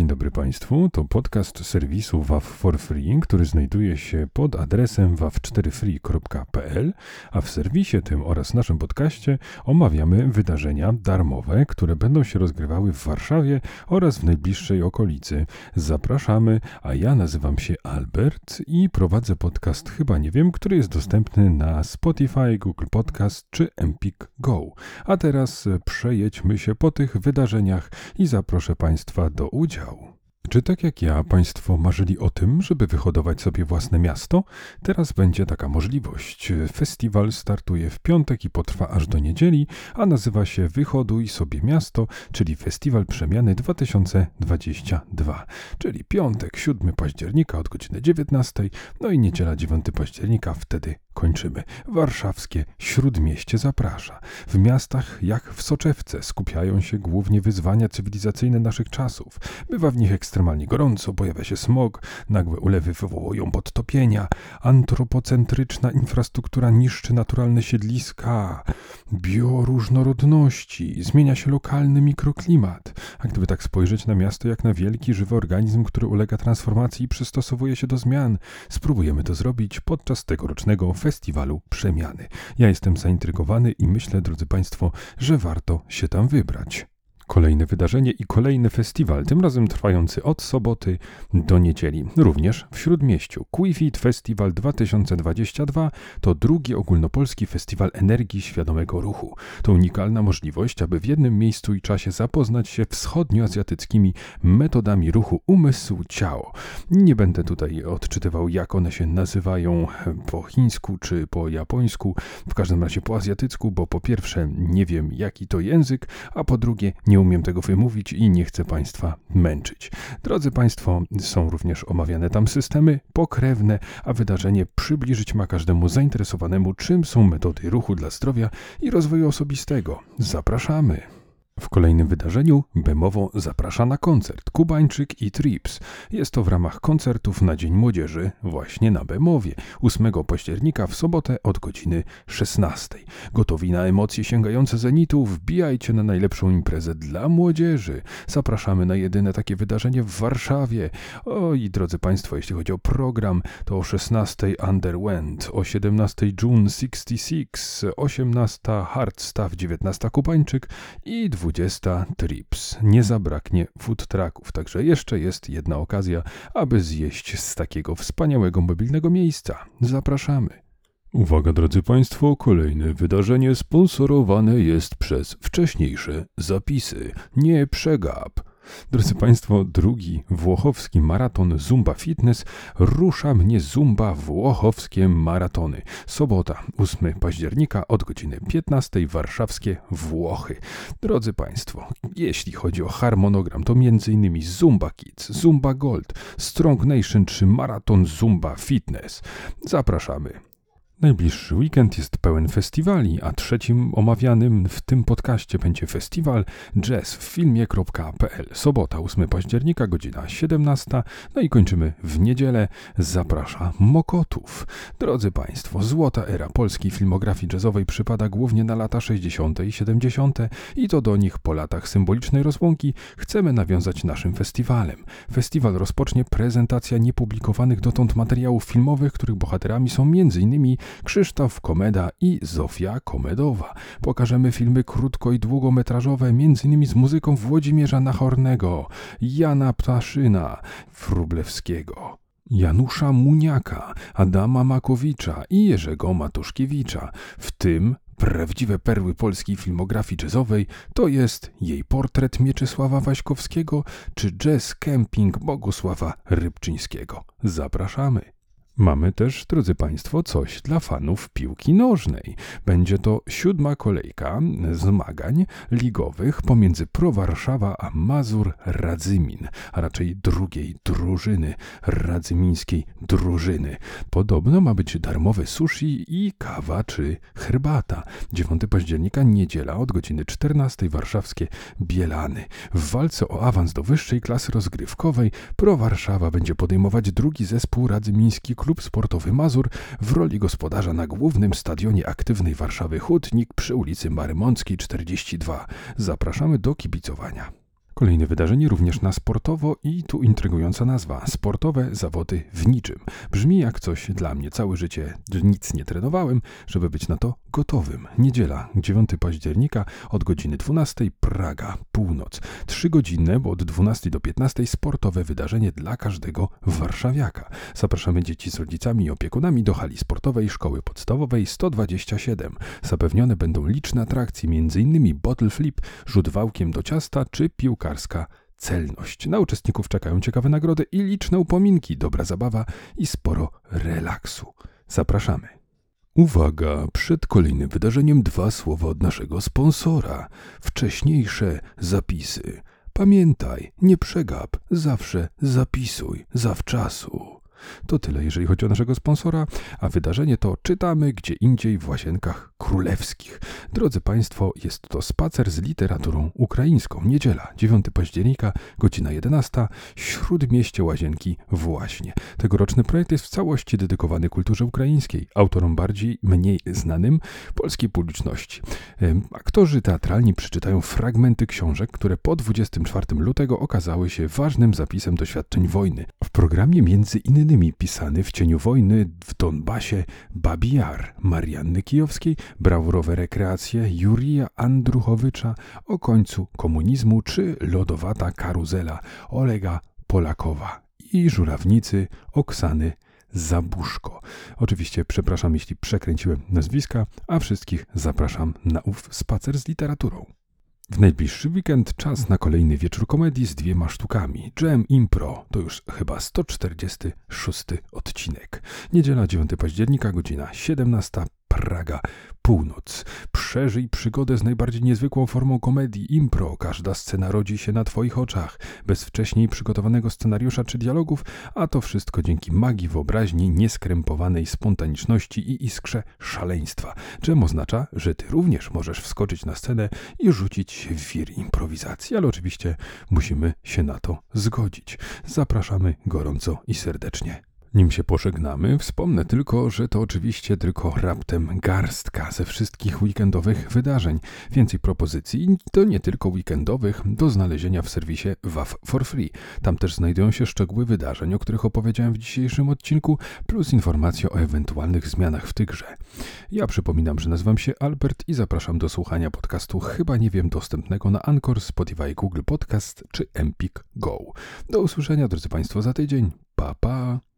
Dzień dobry Państwu, to podcast serwisu WAF for Free, który znajduje się pod adresem waw4free.pl, a w serwisie tym oraz naszym podcaście omawiamy wydarzenia darmowe, które będą się rozgrywały w Warszawie oraz w najbliższej okolicy. Zapraszamy, a ja nazywam się Albert i prowadzę podcast Chyba Nie Wiem, który jest dostępny na Spotify, Google Podcast czy Empik Go. A teraz przejedźmy się po tych wydarzeniach i zaproszę Państwa do udziału. Czy tak jak ja, Państwo marzyli o tym, żeby wyhodować sobie własne miasto? Teraz będzie taka możliwość. Festiwal startuje w piątek i potrwa aż do niedzieli, a nazywa się Wyhoduj sobie miasto, czyli Festiwal Przemiany 2022. Czyli piątek 7 października od godziny 19, no i niedziela 9 października, wtedy kończymy. Warszawskie Śródmieście zaprasza. W miastach jak w soczewce skupiają się głównie wyzwania cywilizacyjne naszych czasów. Bywa w nich ekstremalnie gorąco, pojawia się smog, nagłe ulewy wywołują podtopienia, antropocentryczna infrastruktura niszczy naturalne siedliska, bioróżnorodności, zmienia się lokalny mikroklimat. A gdyby tak spojrzeć na miasto jak na wielki, żywy organizm, który ulega transformacji i przystosowuje się do zmian, spróbujemy to zrobić podczas tegorocznego festiwalu przemiany. Ja jestem zaintrygowany i myślę, drodzy Państwo, że warto się tam wybrać. Kolejne wydarzenie i kolejny festiwal, tym razem trwający od soboty do niedzieli. Również w Śródmieściu. Quifit Festival 2022 to drugi ogólnopolski festiwal energii świadomego ruchu. To unikalna możliwość, aby w jednym miejscu i czasie zapoznać się wschodnioazjatyckimi metodami ruchu umysł-ciało. Nie będę tutaj odczytywał, jak one się nazywają po chińsku czy po japońsku, w każdym razie po azjatycku, bo po pierwsze nie wiem, jaki to język, a po drugie nie umiem tego wymówić i nie chcę Państwa męczyć. Drodzy Państwo, są również omawiane tam systemy pokrewne, a wydarzenie przybliżyć ma każdemu zainteresowanemu, czym są metody ruchu dla zdrowia i rozwoju osobistego. Zapraszamy! W kolejnym wydarzeniu Bemowo zaprasza na koncert Kubańczyk i Trips. Jest to w ramach koncertów na Dzień Młodzieży właśnie na Bemowie 8 października w sobotę od godziny 16. Gotowi na emocje sięgające zenitu? Wbijajcie na najlepszą imprezę dla młodzieży. Zapraszamy na jedyne takie wydarzenie w Warszawie. Oj, drodzy Państwo, jeśli chodzi o program, to o 16 Underwent, o 17 June 66, 18 Hardstaff, 19 Kubańczyk i 20 20 trips. Nie zabraknie food trucków, także jeszcze jest jedna okazja, aby zjeść z takiego wspaniałego mobilnego miejsca. Zapraszamy. Uwaga, drodzy Państwo, kolejne wydarzenie sponsorowane jest przez wcześniejsze zapisy. Nie przegap. Drodzy Państwo, drugi włochowski maraton Zumba Fitness rusza mnie Zumba Włochowskie Maratony. Sobota, 8 października od godziny 15 warszawskie Włochy. Drodzy Państwo, jeśli chodzi o harmonogram, to m.in. Zumba Kids, Zumba Gold, Strong Nation czy Maraton Zumba Fitness. Zapraszamy. Najbliższy weekend jest pełen festiwali, a trzecim omawianym w tym podcaście będzie festiwal jazz w filmie.pl. Sobota 8 października, godzina 17. No i kończymy w niedzielę. Zaprasza Mokotów. Drodzy Państwo, złota era polskiej filmografii jazzowej przypada głównie na lata 60. i 70. i to do nich po latach symbolicznej rozłąki chcemy nawiązać naszym festiwalem. Festiwal rozpocznie prezentacja niepublikowanych dotąd materiałów filmowych, których bohaterami są m.in. Krzysztof Komeda i Zofia Komedowa. Pokażemy filmy krótko i długometrażowe, m.in. z muzyką Włodzimierza Nachornego, Jana Ptaszyna, Wrublewskiego. Janusza Muniaka, Adama Makowicza i Jerzego Matuszkiewicza, w tym prawdziwe perły polskiej filmografii jazzowej to jest jej portret Mieczysława Waśkowskiego czy jazz camping Bogusława Rybczyńskiego. Zapraszamy! Mamy też, drodzy Państwo, coś dla fanów piłki nożnej. Będzie to siódma kolejka zmagań ligowych pomiędzy Pro Warszawa a Mazur Radzymin, a raczej drugiej drużyny, radzymińskiej drużyny. Podobno ma być darmowe sushi i kawa czy herbata. 9 października, niedziela od godziny 14 warszawskie Bielany. W walce o awans do wyższej klasy rozgrywkowej Pro Warszawa będzie podejmować drugi zespół radzymiński klub klub sportowy Mazur w roli gospodarza na głównym stadionie aktywnej Warszawy Hutnik przy ulicy Marymąckiej 42. Zapraszamy do kibicowania. Kolejne wydarzenie również na sportowo i tu intrygująca nazwa. Sportowe zawody w niczym. Brzmi jak coś dla mnie. Całe życie nic nie trenowałem, żeby być na to gotowym. Niedziela, 9 października od godziny 12 Praga, północ. Trzygodzinne, bo od 12 do 15 sportowe wydarzenie dla każdego warszawiaka. Zapraszamy dzieci z rodzicami i opiekunami do hali sportowej Szkoły Podstawowej 127. Zapewnione będą liczne atrakcje, m.in. bottle flip, rzut wałkiem do ciasta czy piłkarska celność. Na uczestników czekają ciekawe nagrody i liczne upominki, dobra zabawa i sporo relaksu. Zapraszamy. Uwaga, przed kolejnym wydarzeniem dwa słowa od naszego sponsora. Wcześniejsze zapisy. Pamiętaj, nie przegap, zawsze zapisuj zawczasu. To tyle, jeżeli chodzi o naszego sponsora, a wydarzenie to czytamy gdzie indziej w łazienkach królewskich. Drodzy Państwo, jest to spacer z literaturą ukraińską. Niedziela, 9 października, godzina 11, Śródmieście Łazienki właśnie. Tegoroczny projekt jest w całości dedykowany kulturze ukraińskiej, autorom bardziej, mniej znanym polskiej publiczności. Aktorzy teatralni przeczytają fragmenty książek, które po 24 lutego okazały się ważnym zapisem doświadczeń wojny. W programie między innymi innymi pisany w cieniu wojny w Donbasie Babijar Marianny Kijowskiej, brawurowe rekreacje Jurija Andruchowycza o końcu komunizmu czy lodowata karuzela Olega Polakowa i żurawnicy Oksany Zabuszko. Oczywiście przepraszam, jeśli przekręciłem nazwiska, a wszystkich zapraszam na ów spacer z literaturą. W najbliższy weekend czas na kolejny wieczór komedii z dwiema sztukami. Jam Impro to już chyba 146 odcinek. Niedziela 9 października, godzina 17. Praga, północ. Przeżyj przygodę z najbardziej niezwykłą formą komedii impro. Każda scena rodzi się na Twoich oczach, bez wcześniej przygotowanego scenariusza czy dialogów, a to wszystko dzięki magii wyobraźni, nieskrępowanej spontaniczności i iskrze szaleństwa. Czym oznacza, że Ty również możesz wskoczyć na scenę i rzucić się w wir improwizacji, ale oczywiście musimy się na to zgodzić. Zapraszamy gorąco i serdecznie. Nim się pożegnamy, wspomnę tylko, że to oczywiście tylko raptem garstka ze wszystkich weekendowych wydarzeń. Więcej propozycji, to nie tylko weekendowych, do znalezienia w serwisie WAF for Free. Tam też znajdują się szczegóły wydarzeń, o których opowiedziałem w dzisiejszym odcinku, plus informacje o ewentualnych zmianach w tychże. Ja przypominam, że nazywam się Albert i zapraszam do słuchania podcastu Chyba Nie Wiem dostępnego na Anchor, Spotify, Google Podcast czy Empik Go. Do usłyszenia, drodzy Państwo, za tydzień. Pa, pa!